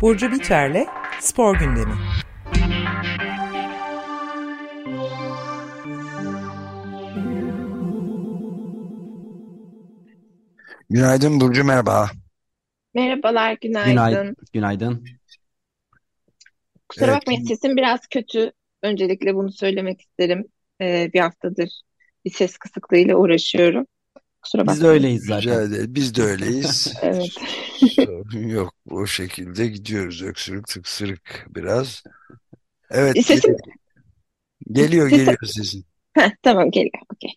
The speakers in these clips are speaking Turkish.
Burcu Biterle Spor Gündemi. Günaydın Burcu merhaba. Merhabalar, günaydın. Günaydın. Günaydın. Kusura Evet, bakmayın sesim biraz kötü. Öncelikle bunu söylemek isterim. Ee, bir haftadır bir ses kısıklığıyla uğraşıyorum. Kusura Biz de bakmayın. öyleyiz rica zaten. ederim. Biz de öyleyiz. Evet. Sorun yok. O şekilde gidiyoruz. Öksürük tıksırık biraz. Evet Sesim, geliyor sesim. geliyor sesin. Heh, tamam geliyor. Okey.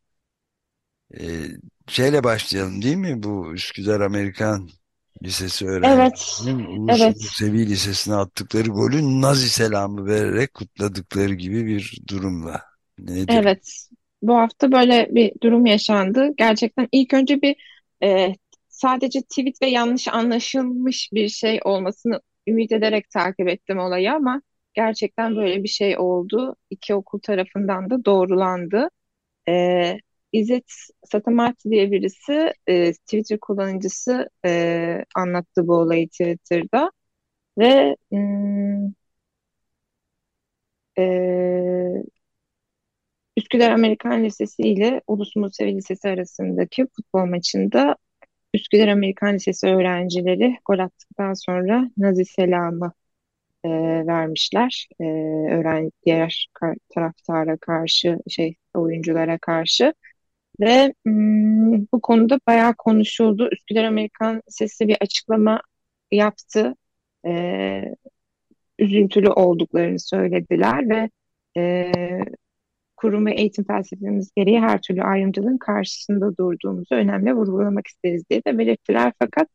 Ee, şeyle başlayalım değil mi? Bu Üsküdar Amerikan Lisesi Evet, öğrencilerinin Ulus evet, Sevi Lisesi'ne attıkları golü Nazi selamı vererek kutladıkları gibi bir durumla. Nedir? evet. Bu hafta böyle bir durum yaşandı. Gerçekten ilk önce bir e, sadece tweet ve yanlış anlaşılmış bir şey olmasını ümit ederek takip ettim olayı ama gerçekten böyle bir şey oldu. İki okul tarafından da doğrulandı. Ee, İzzet Satamarti diye birisi e, Twitter kullanıcısı e, anlattı bu olayı Twitter'da ve hmm, e, Üsküdar Amerikan Lisesi ile Ulus Musevi Lisesi arasındaki futbol maçında Üsküdar Amerikan Lisesi öğrencileri gol attıktan sonra Nazi selamı e, vermişler. E, öğren diğer kar- taraftara karşı şey oyunculara karşı. Ve mm, bu konuda bayağı konuşuldu. Üsküdar Amerikan Sesi bir açıklama yaptı. Ee, üzüntülü olduklarını söylediler ve e, kurum ve eğitim felsefemiz gereği her türlü ayrımcılığın karşısında durduğumuzu önemli vurgulamak isteriz diye de belirttiler. Fakat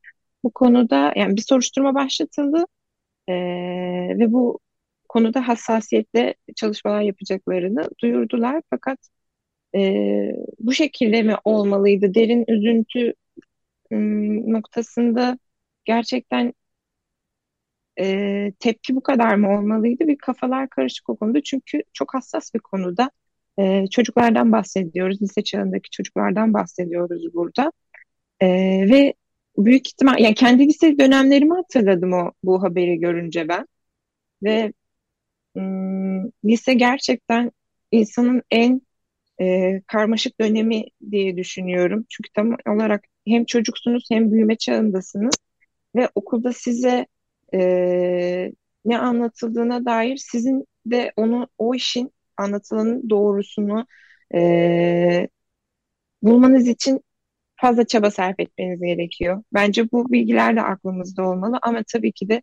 bu konuda yani bir soruşturma başlatıldı ee, ve bu konuda hassasiyetle çalışmalar yapacaklarını duyurdular. Fakat ee, bu şekilde mi olmalıydı? Derin üzüntü noktasında gerçekten e, tepki bu kadar mı olmalıydı? Bir kafalar karışık o konuda. Çünkü çok hassas bir konuda. Ee, çocuklardan bahsediyoruz. Lise çağındaki çocuklardan bahsediyoruz burada. Ee, ve büyük ihtimal yani kendi lise dönemlerimi hatırladım o bu haberi görünce ben. Ve ım, lise gerçekten insanın en e, karmaşık dönemi diye düşünüyorum. Çünkü tam olarak hem çocuksunuz hem büyüme çağındasınız ve okulda size e, ne anlatıldığına dair sizin de onu o işin anlatılanın doğrusunu e, bulmanız için fazla çaba sarf etmeniz gerekiyor. Bence bu bilgiler de aklımızda olmalı ama tabii ki de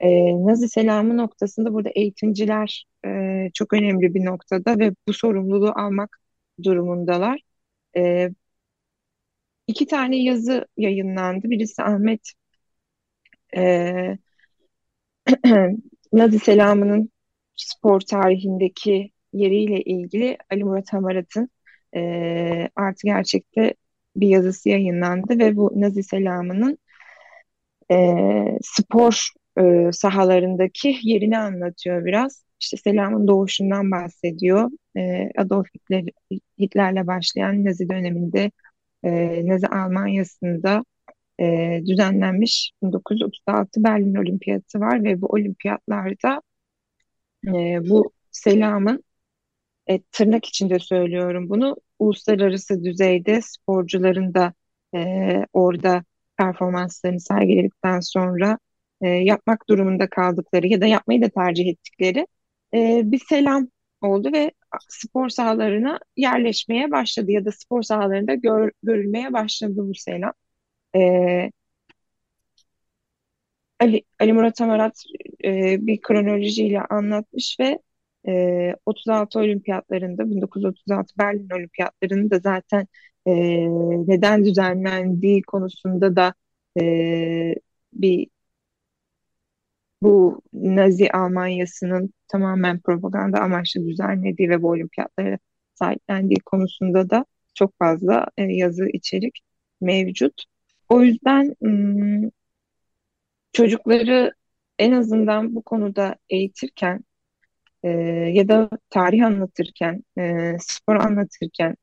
e, Nazi selamı noktasında burada eğitimciler e, çok önemli bir noktada ve bu sorumluluğu almak durumundalar. E, iki tane yazı yayınlandı. Birisi Ahmet e, Nazi selamının spor tarihindeki yeriyle ilgili Ali Murat Hamarat'ın e, artı gerçekte bir yazısı yayınlandı ve bu Nazi selamının e, spor e, sahalarındaki yerini anlatıyor biraz. İşte selamın doğuşundan bahsediyor. E, Adolf Hitler, Hitler'le başlayan Nazi döneminde e, Nazi Almanya'sında e, düzenlenmiş 1936 Berlin Olimpiyatı var ve bu olimpiyatlarda e, bu selamın e, tırnak içinde söylüyorum bunu uluslararası düzeyde sporcuların da e, orada performanslarını sergiledikten sonra e, yapmak durumunda kaldıkları ya da yapmayı da tercih ettikleri e, bir selam oldu ve spor sahalarına yerleşmeye başladı ya da spor sahalarında gör- görülmeye başladı bu selam. E, Ali, Ali Murat Amarat e, bir kronolojiyle anlatmış ve e, 36 olimpiyatlarında 1936 Berlin olimpiyatlarında zaten e, neden düzenlendiği konusunda da e, bir bu Nazi Almanyası'nın tamamen propaganda amaçlı düzenlediği ve bu olimpiyatlara sahiplendiği konusunda da çok fazla e, yazı içerik mevcut. O yüzden çocukları en azından bu konuda eğitirken e, ya da tarih anlatırken, e, spor anlatırken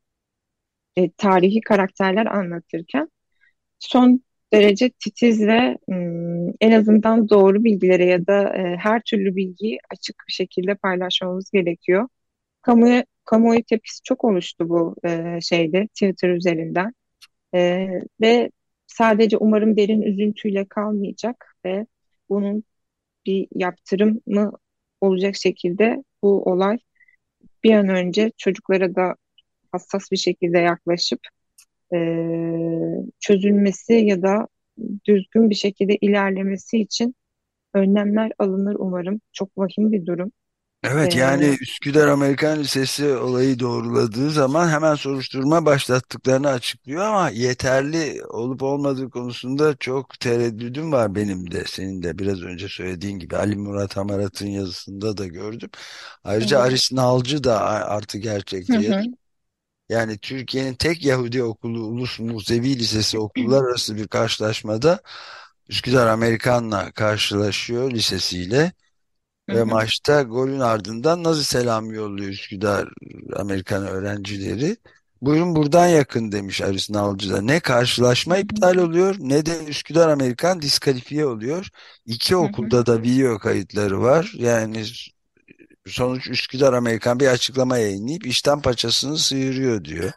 e, tarihi karakterler anlatırken son derece titiz ve m, en azından doğru bilgilere ya da e, her türlü bilgiyi açık bir şekilde paylaşmamız gerekiyor. Kamuoyu, kamuoyu tepkisi çok oluştu bu e, şeyde Twitter üzerinden E, ve sadece umarım derin üzüntüyle kalmayacak ve bunun bir yaptırım mı olacak şekilde bu olay bir an önce çocuklara da hassas bir şekilde yaklaşıp e, çözülmesi ya da düzgün bir şekilde ilerlemesi için önlemler alınır umarım. Çok vahim bir durum. Evet E, yani Üsküdar Amerikan Lisesi olayı doğruladığı zaman hemen soruşturma başlattıklarını açıklıyor ama yeterli olup olmadığı konusunda çok tereddüdüm var benim de senin de biraz önce söylediğin gibi Ali Murat Hamarat'ın yazısında da gördüm. Ayrıca evet. Aris Nalcı da artı Hı gerçekte hı, yani Türkiye'nin tek Yahudi okulu Ulus Musevi Lisesi okullar arası bir karşılaşmada Üsküdar Amerikan'la karşılaşıyor lisesiyle. Ve maçta golün ardından Nazi selam yolluyor Üsküdar Amerikan öğrencileri. Buyurun buradan yakın demiş Aris Nalcı'da. Ne karşılaşma iptal oluyor ne de Üsküdar Amerikan diskalifiye oluyor. İki okulda da video kayıtları var. Yani sonuç Üsküdar Amerikan bir açıklama yayınlayıp işten paçasını sıyırıyor diyor.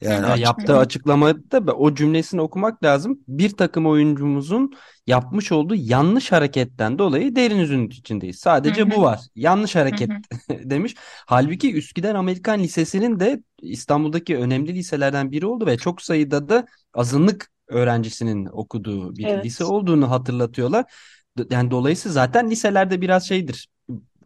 Yani Ya yaptığı açıklamada da o cümlesini okumak lazım. Bir takım oyuncumuzun yapmış olduğu yanlış hareketten dolayı derin üzüntü içindeyiz. Sadece bu var. Yanlış hareket demiş. Halbuki Üsküdar Amerikan Lisesi'nin de İstanbul'daki önemli liselerden biri oldu ve çok sayıda da azınlık öğrencisinin okuduğu bir lise evet. olduğunu hatırlatıyorlar. Yani dolayısıyla zaten liselerde biraz şeydir.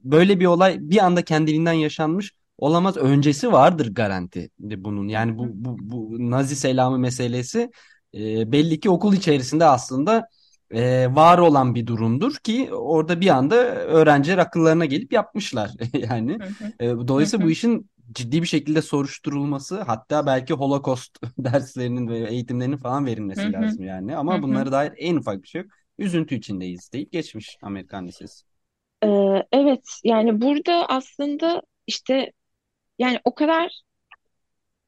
Böyle bir olay bir anda kendiliğinden yaşanmış olamaz. Öncesi vardır garanti bunun. Yani bu, bu, bu Nazi selamı meselesi e, belli ki okul içerisinde aslında e, var olan bir durumdur ki orada bir anda öğrenciler akıllarına gelip yapmışlar. Yani e, dolayısıyla bu işin ciddi bir şekilde soruşturulması hatta belki Holocaust derslerinin ve eğitimlerinin falan verilmesi lazım yani. Ama bunlara dair en ufak bir şey yok. Üzüntü içindeyiz deyip geçmiş Amerikan Lisesi. Ee, evet yani burada aslında işte yani o kadar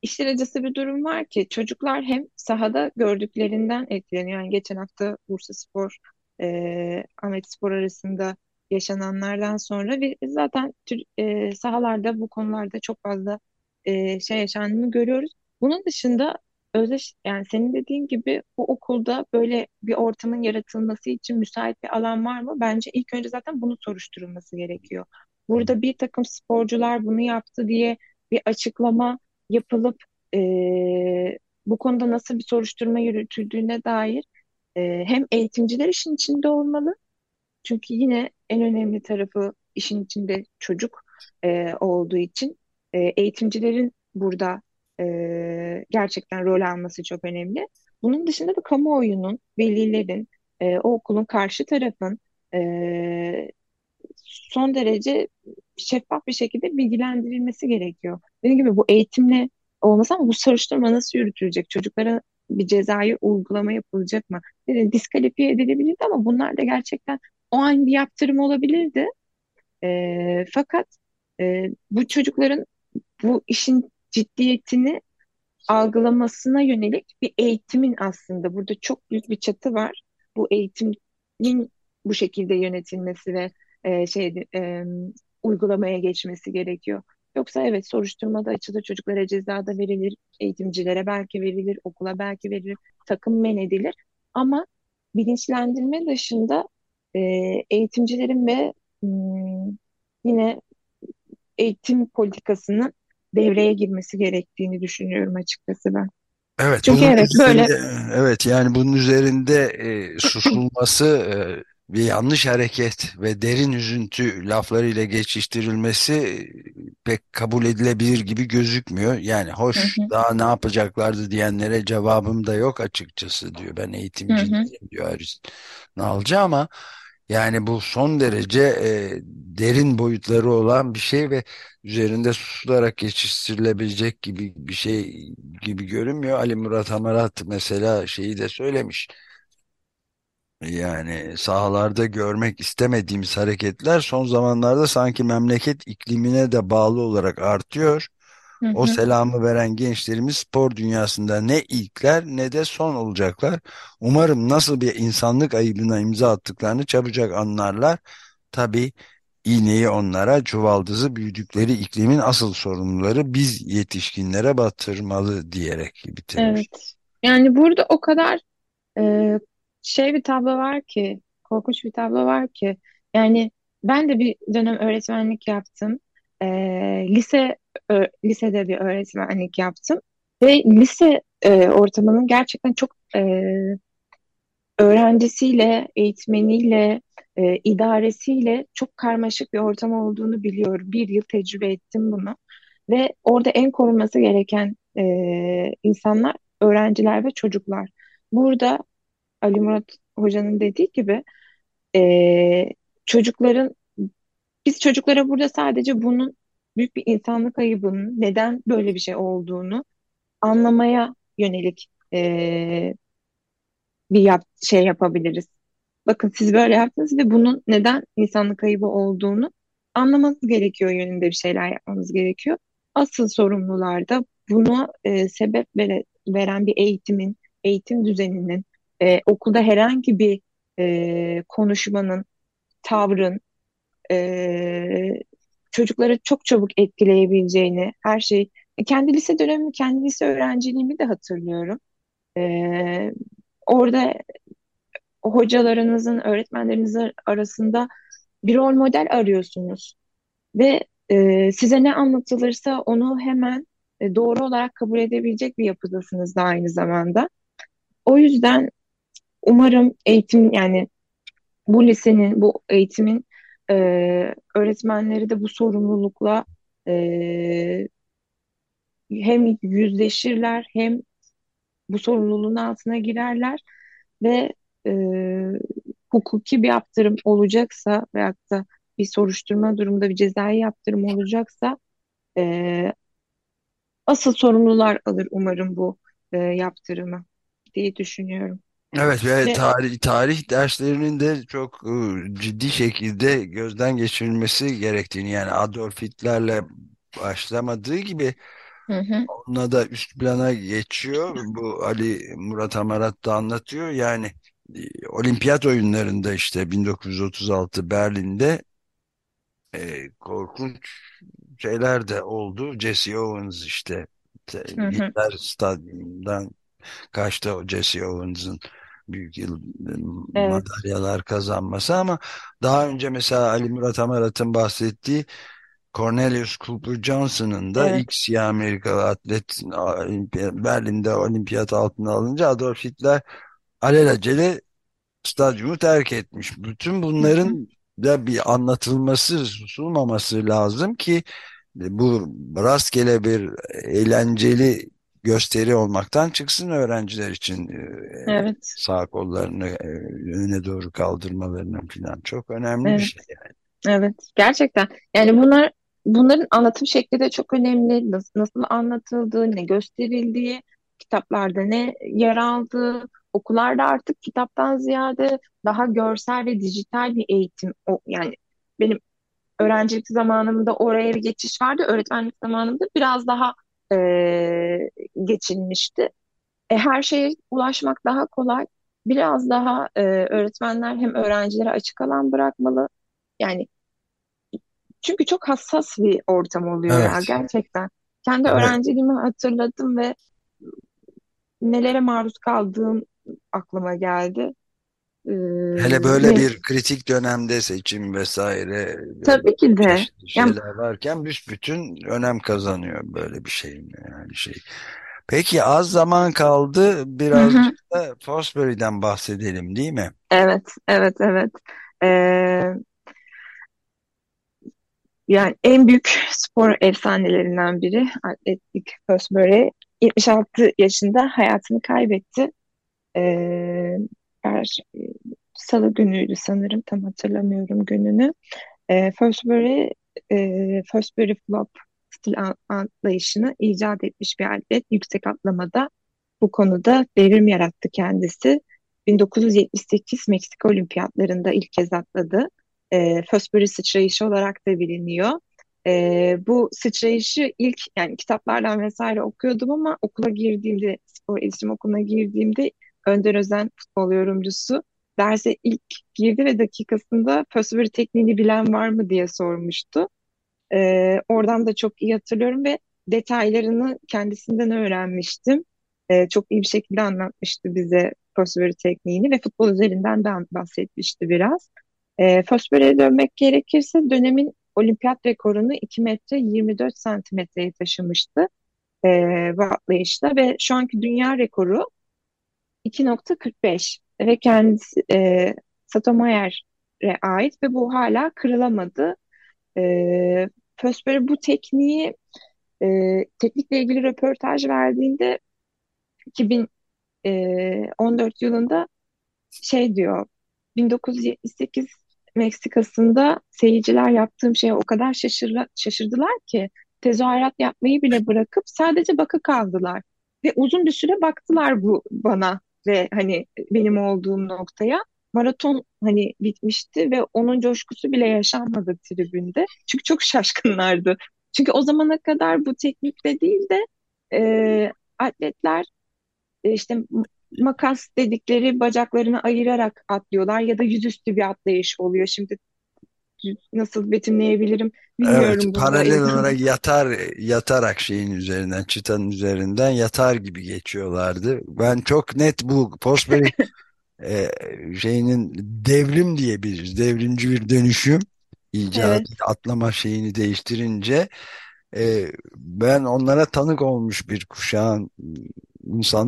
İşler acısı bir durum var ki çocuklar hem sahada gördüklerinden etkileniyor. Yani geçen hafta Bursaspor, e, Ahmetspor arasında yaşananlardan sonra ve zaten e, sahalarda bu konularda çok fazla e, şey yaşandığını görüyoruz. Bunun dışında özdeş yani senin dediğin gibi bu okulda böyle bir ortamın yaratılması için müsait bir alan var mı? Bence ilk önce zaten bunu soruşturulması gerekiyor. Burada bir takım sporcular bunu yaptı diye bir açıklama yapılıp e, bu konuda nasıl bir soruşturma yürütüldüğüne dair e, hem eğitimciler işin içinde olmalı. Çünkü yine en önemli tarafı işin içinde çocuk e, olduğu için e, eğitimcilerin burada e, gerçekten rol alması çok önemli. Bunun dışında da kamuoyunun, velilerin, e, o okulun karşı tarafın e, son derece şeffaf bir şekilde bilgilendirilmesi gerekiyor. Dediğim gibi bu eğitimle olmasa ama bu soruşturma nasıl yürütülecek? Çocuklara bir cezai uygulama yapılacak mı? Dedi, diskalifiye edilebilirdi ama bunlar da gerçekten o an bir yaptırım olabilirdi. Ee, fakat e, bu çocukların bu işin ciddiyetini algılamasına yönelik bir eğitimin aslında burada çok büyük bir çatı var. Bu eğitimin bu şekilde yönetilmesi ve e, şey e, uygulamaya geçmesi gerekiyor. Yoksa evet soruşturmada açılır, çocuklara ceza da verilir, eğitimcilere belki verilir, okula belki verilir, takım men edilir. Ama bilinçlendirme dışında e, eğitimcilerin ve hmm, yine eğitim politikasının devreye girmesi gerektiğini düşünüyorum açıkçası ben. Evet, Çünkü evet böyle üzerinde, evet yani bunun üzerinde e, susulması, e, bir yanlış hareket ve derin üzüntü laflarıyla geçiştirilmesi pek kabul edilebilir gibi gözükmüyor. Yani Hı hoş hı, daha ne yapacaklardı diyenlere cevabım da yok açıkçası diyor. Ben hı eğitimci hı, diyor Haris Nalcı ama yani bu son derece e, derin boyutları olan bir şey ve üzerinde susularak geçiştirilebilecek gibi bir şey gibi görünmüyor. Ali Murat Hamarat mesela şeyi de söylemiş. Yani sahalarda görmek istemediğimiz hareketler son zamanlarda sanki memleket iklimine de bağlı olarak artıyor. Hı O selamı veren gençlerimiz spor dünyasında ne ilkler ne de son olacaklar. Umarım nasıl bir insanlık ayıbına imza attıklarını çabucak anlarlar. Tabii iğneyi onlara, çuvaldızı büyüdükleri iklimin asıl sorumluları biz yetişkinlere batırmalı diyerek bitirmiş. Evet. Yani burada o kadar e, şey bir tablo var ki, korkunç bir tablo var ki. Yani ben de bir dönem öğretmenlik yaptım. E, lise ö- lisede bir öğretmenlik yaptım ve lise e, ortamının gerçekten çok e, öğrencisiyle, eğitmeniyle, e, idaresiyle çok karmaşık bir ortam olduğunu biliyorum. Bir yıl tecrübe ettim bunu. Ve orada en korunması gereken e, insanlar öğrenciler ve çocuklar. Burada Ali Murat Hoca'nın dediği gibi e, çocukların biz çocuklara burada sadece bunun büyük bir insanlık ayıbının neden böyle bir şey olduğunu anlamaya yönelik e, bir yap, şey yapabiliriz. Bakın siz böyle yaptınız ve bunun neden insanlık kaybı olduğunu anlamanız gerekiyor yönünde bir şeyler yapmanız gerekiyor. Asıl sorumlular da buna e, sebep vere- veren bir eğitimin, eğitim düzeninin, e, okulda herhangi bir e, konuşmanın, tavrın e, çocukları çok çabuk etkileyebileceğini, her şey. E, kendi lise dönemimi, kendi lise öğrenciliğimi de hatırlıyorum. E, orada hocalarınızın, öğretmenlerinizin arasında bir rol model arıyorsunuz ve e, size ne anlatılırsa onu hemen e, doğru olarak kabul edebilecek bir yapıdasınız da aynı zamanda. O yüzden umarım eğitim yani bu lisenin, bu eğitimin e, öğretmenleri de bu sorumlulukla e, hem yüzleşirler hem bu sorumluluğun altına girerler ve e, hukuki bir yaptırım olacaksa veyahut da bir soruşturma durumunda bir cezai yaptırım olacaksa e, asıl sorumlular alır umarım bu e, yaptırımı diye düşünüyorum. Evet ve Ve tarih, tarih derslerinin de çok e, ciddi şekilde gözden geçirilmesi gerektiğini yani Adolf Hitler'le başlamadığı gibi hı hı, onunla da üst plana geçiyor. Bu Ali Murat Amarat da anlatıyor. Yani e, olimpiyat oyunlarında işte 1936 Berlin'de e, korkunç şeyler de oldu. Jesse Owens işte te- hı hı, Hitler stadyumundan kaçtı o Jesse Owens'ın büyük yıl evet, madalyalar kazanması ama daha önce mesela Ali Murat Amarat'ın bahsettiği Cornelius Cooper Johnson'ın da ilk evet, siyah Amerikalı atlet Berlin'de olimpiyat altına alınca Adolf Hitler alelacele stadyumu terk etmiş. Bütün bunların da bir anlatılması, susulmaması lazım ki bu rastgele bir eğlenceli gösteri olmaktan çıksın öğrenciler için e, evet, sağ kollarını e, önüne doğru kaldırmalarının falan çok önemli bir evet. şey. Evet, gerçekten. Yani bunlar bunların anlatım şekli de çok önemli. Nasıl, nasıl anlatıldığı, ne gösterildiği, kitaplarda ne yer aldığı, okullarda artık kitaptan ziyade daha görsel ve dijital bir eğitim. O, yani benim öğrencilik zamanımda oraya bir geçiş vardı. Öğretmenlik zamanımda biraz daha eee, geçilmişti. E, her şeye ulaşmak daha kolay. Biraz daha e, öğretmenler hem öğrencilere açık alan bırakmalı. Yani çünkü çok hassas bir ortam oluyor ya Evet. gerçekten. Kendi Evet. öğrenciliğimi hatırladım ve nelere maruz kaldığım aklıma geldi. Ee, Hele böyle ne, bir kritik dönemde seçim vesaire tabii ki de çeşitli yani, şeyler varken büsbütün önem kazanıyor böyle bir şey yani şey. Peki az zaman kaldı hı birazcık hı, da Fosbury'den bahsedelim değil mi? evet, evet, evet. Ee, yani en büyük spor efsanelerinden biri Atletik Fosbury 76 yaşında hayatını kaybetti. Ee, her Salı günüydü sanırım tam hatırlamıyorum gününü. E, Fosbury, e, Fosbury Flop stil atlayışını icat etmiş bir atlet. Yüksek atlamada bu konuda devrim yarattı kendisi. 1978 Meksika Olimpiyatlarında ilk kez atladı. E, Fosbury sıçrayışı olarak da biliniyor. E, bu sıçrayışı ilk yani kitaplardan vesaire okuyordum ama okula girdiğimde spor iletişim okuluna girdiğimde Önder Özen futbol yorumcusu derse ilk girdi ve dakikasında Pösvür tekniğini bilen var mı diye sormuştu. Ee, oradan da çok iyi hatırlıyorum ve detaylarını kendisinden öğrenmiştim. Ee, çok iyi bir şekilde anlatmıştı bize Pösvür tekniğini ve futbol üzerinden de bahsetmişti biraz. Ee, Fosbury'e dönmek gerekirse dönemin olimpiyat rekorunu 2 metre 24 santimetreye taşımıştı e, bu atlayışla ve şu anki dünya rekoru 2.45 ve kendisi e, Satomayer'e ait ve bu hala kırılamadı. E, Fösber'e bu tekniği e, teknikle ilgili röportaj verdiğinde 2014 yılında şey diyor 1978 Meksika'sında seyirciler yaptığım şeye o kadar şaşırla, şaşırdılar ki tezahürat yapmayı bile bırakıp sadece bakı kaldılar. Ve uzun bir süre baktılar bu bana ve hani benim olduğum noktaya. Maraton hani bitmişti ve onun coşkusu bile yaşanmadı tribünde. Çünkü çok şaşkınlardı. Çünkü o zamana kadar bu teknikle değil de e, atletler e, işte makas dedikleri bacaklarını ayırarak atlıyorlar ya da yüzüstü bir atlayış oluyor. Şimdi nasıl betimleyebilirim bilmiyorum Evet, paralel olarak yatar yatarak şeyin üzerinden, çıtanın üzerinden yatar gibi geçiyorlardı. Ben çok net bu Postbury e, şeyinin devrim diyebiliriz. Devrimci bir dönüşüm icat Evet, atlama şeyini değiştirince e, ben onlara tanık olmuş bir kuşağın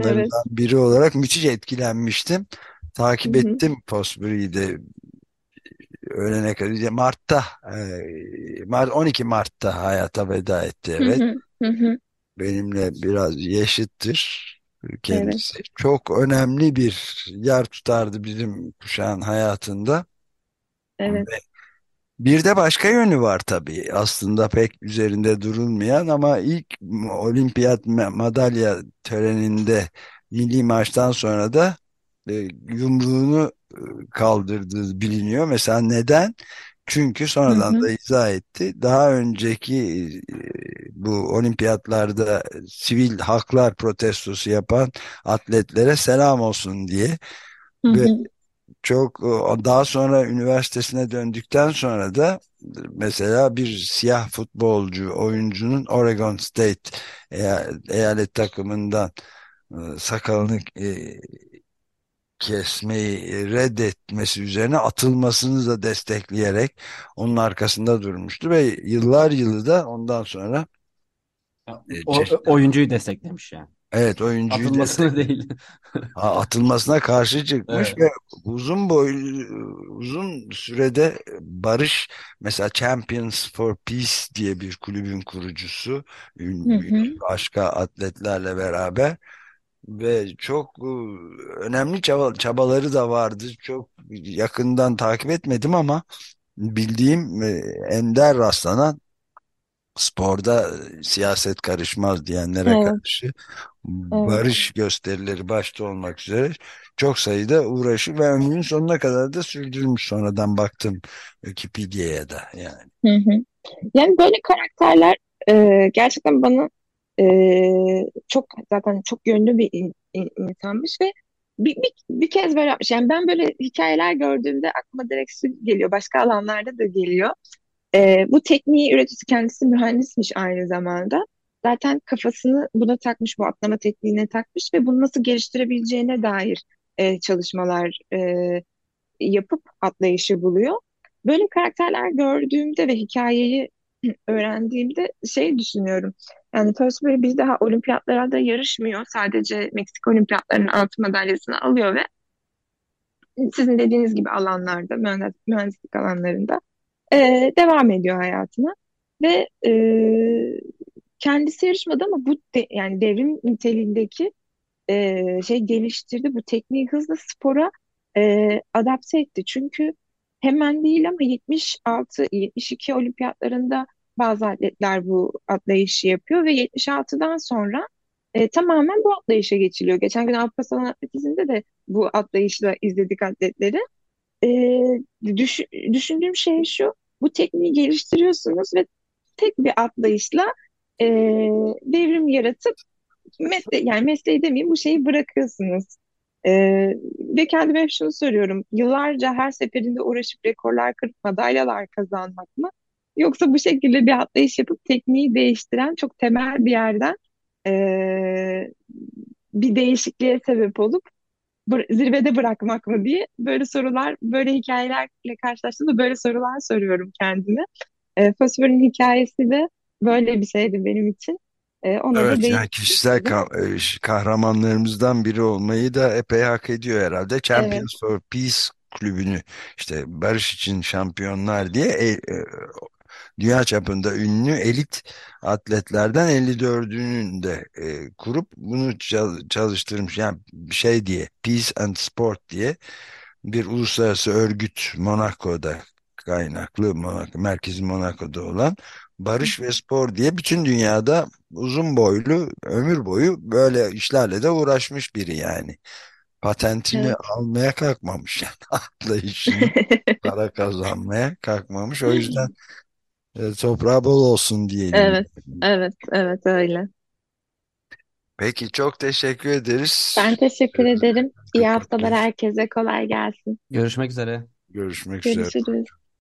evet. insanlarından biri olarak müthiş etkilenmiştim. Hı Takip hı, ettim Postbury'yi de öğlene kadar. Mart'ta e, Mart 12 Mart'ta hayata veda etti evet. hı, hı hı. Benimle biraz Evet, kendisi. Çok önemli bir yer tutardı bizim kuşağın hayatında. evet. Bir de başka yönü var tabii. Aslında pek üzerinde durulmayan ama ilk olimpiyat ma- madalya töreninde milli maçtan sonra da e, yumruğunu e, kaldırdığı biliniyor. Mesela neden? Çünkü Hı sonradan hı, da izah etti. Daha önceki e, bu olimpiyatlarda sivil haklar protestosu yapan atletlere selam olsun diye hı ve hı. çok e, daha sonra üniversitesine döndükten sonra da mesela bir siyah futbolcu oyuncunun Oregon State eya- eyalet takımından sakalını kesmeyi reddetmesi üzerine atılmasını da destekleyerek onun arkasında durmuştu ve yıllar yılı da ondan sonra e, O, oyuncuyu desteklemiş yani. evet oyuncuyu Atılmasını değil. Ha, atılmasına karşı çıkmış Evet. ve uzun boylu uzun sürede barış mesela Champions for Peace diye bir kulübün kurucusu Hı hı. başka atletlerle beraber ve çok önemli çaba- çabaları da vardı. Çok yakından takip etmedim ama bildiğim ender rastlanan sporda siyaset karışmaz diyenlere Evet, karşı evet. barış gösterileri başta olmak üzere çok sayıda uğraşı ve ömrünün sonuna kadar da sürdürmüş sonradan baktım Wikipedia'ya da yani. Hı hı. Yani böyle karakterler e, gerçekten bana e, çok zaten çok yönlü bir in- in- insanmış ve bir, bir, bir kez böyle yapmış. Yani ben böyle hikayeler gördüğümde aklıma direkt şu geliyor. Başka alanlarda da geliyor. E, bu tekniği üreticisi kendisi mühendismiş aynı zamanda. Zaten kafasını buna takmış, bu atlama tekniğine takmış ve bunu nasıl geliştirebileceğine dair e, çalışmalar e, yapıp atlayışı buluyor. Böyle karakterler gördüğümde ve hikayeyi öğrendiğimde şey düşünüyorum. Yani Pillsbury bir daha olimpiyatlarda yarışmıyor. Sadece Meksika olimpiyatlarının altın madalyasını alıyor ve sizin dediğiniz gibi alanlarda, mühendis- mühendislik alanlarında e, devam ediyor hayatına. Ve e, kendisi yarışmadı ama bu de- yani devrim niteliğindeki e, şey geliştirdi. Bu tekniği hızla spora e, adapte etti. Çünkü hemen değil ama 76-72 olimpiyatlarında bazı atletler bu atlayışı yapıyor ve 76'dan sonra e, tamamen bu atlayışa geçiliyor. Geçen gün Avrupa Salon Atletizm'de de bu atlayışla izledik atletleri. E, düş- düşündüğüm şey şu, bu tekniği geliştiriyorsunuz ve tek bir atlayışla e, devrim yaratıp mesle yani mesleği demeyeyim bu şeyi bırakıyorsunuz. E, ve kendime şunu soruyorum. Yıllarca her seferinde uğraşıp rekorlar kırıp madalyalar kazanmak mı? Yoksa bu şekilde bir atlayış yapıp tekniği değiştiren çok temel bir yerden e, bir değişikliğe sebep olup zirvede bırakmak mı diye böyle sorular, böyle hikayelerle karşılaştığımda böyle sorular soruyorum kendime. E, Fosfor'un hikayesi de böyle bir şeydi benim için. E, ona da Evet değinmek yani kişisel istedim. ka- ş- kahramanlarımızdan biri olmayı da epey hak ediyor herhalde. Evet, Champions for Peace kulübünü işte barış için şampiyonlar diye e, e, dünya çapında ünlü elit atletlerden 54'ünün de e, kurup bunu çal- çalıştırmış. Yani şey diye Peace and Sport diye bir uluslararası örgüt Monaco'da kaynaklı Monaco, merkezi Monaco'da olan Barış ve Spor diye bütün dünyada uzun boylu ömür boyu böyle işlerle de uğraşmış biri yani. Patentini evet. almaya kalkmamış yani atlayışını para kazanmaya kalkmamış. O yüzden toprağı bol olsun diyelim. Evet, evet, evet öyle. Peki çok teşekkür ederiz. Ben teşekkür ederim. İyi haftalar herkese. Kolay gelsin. Görüşmek üzere. Görüşmek üzere. Görüşürüz.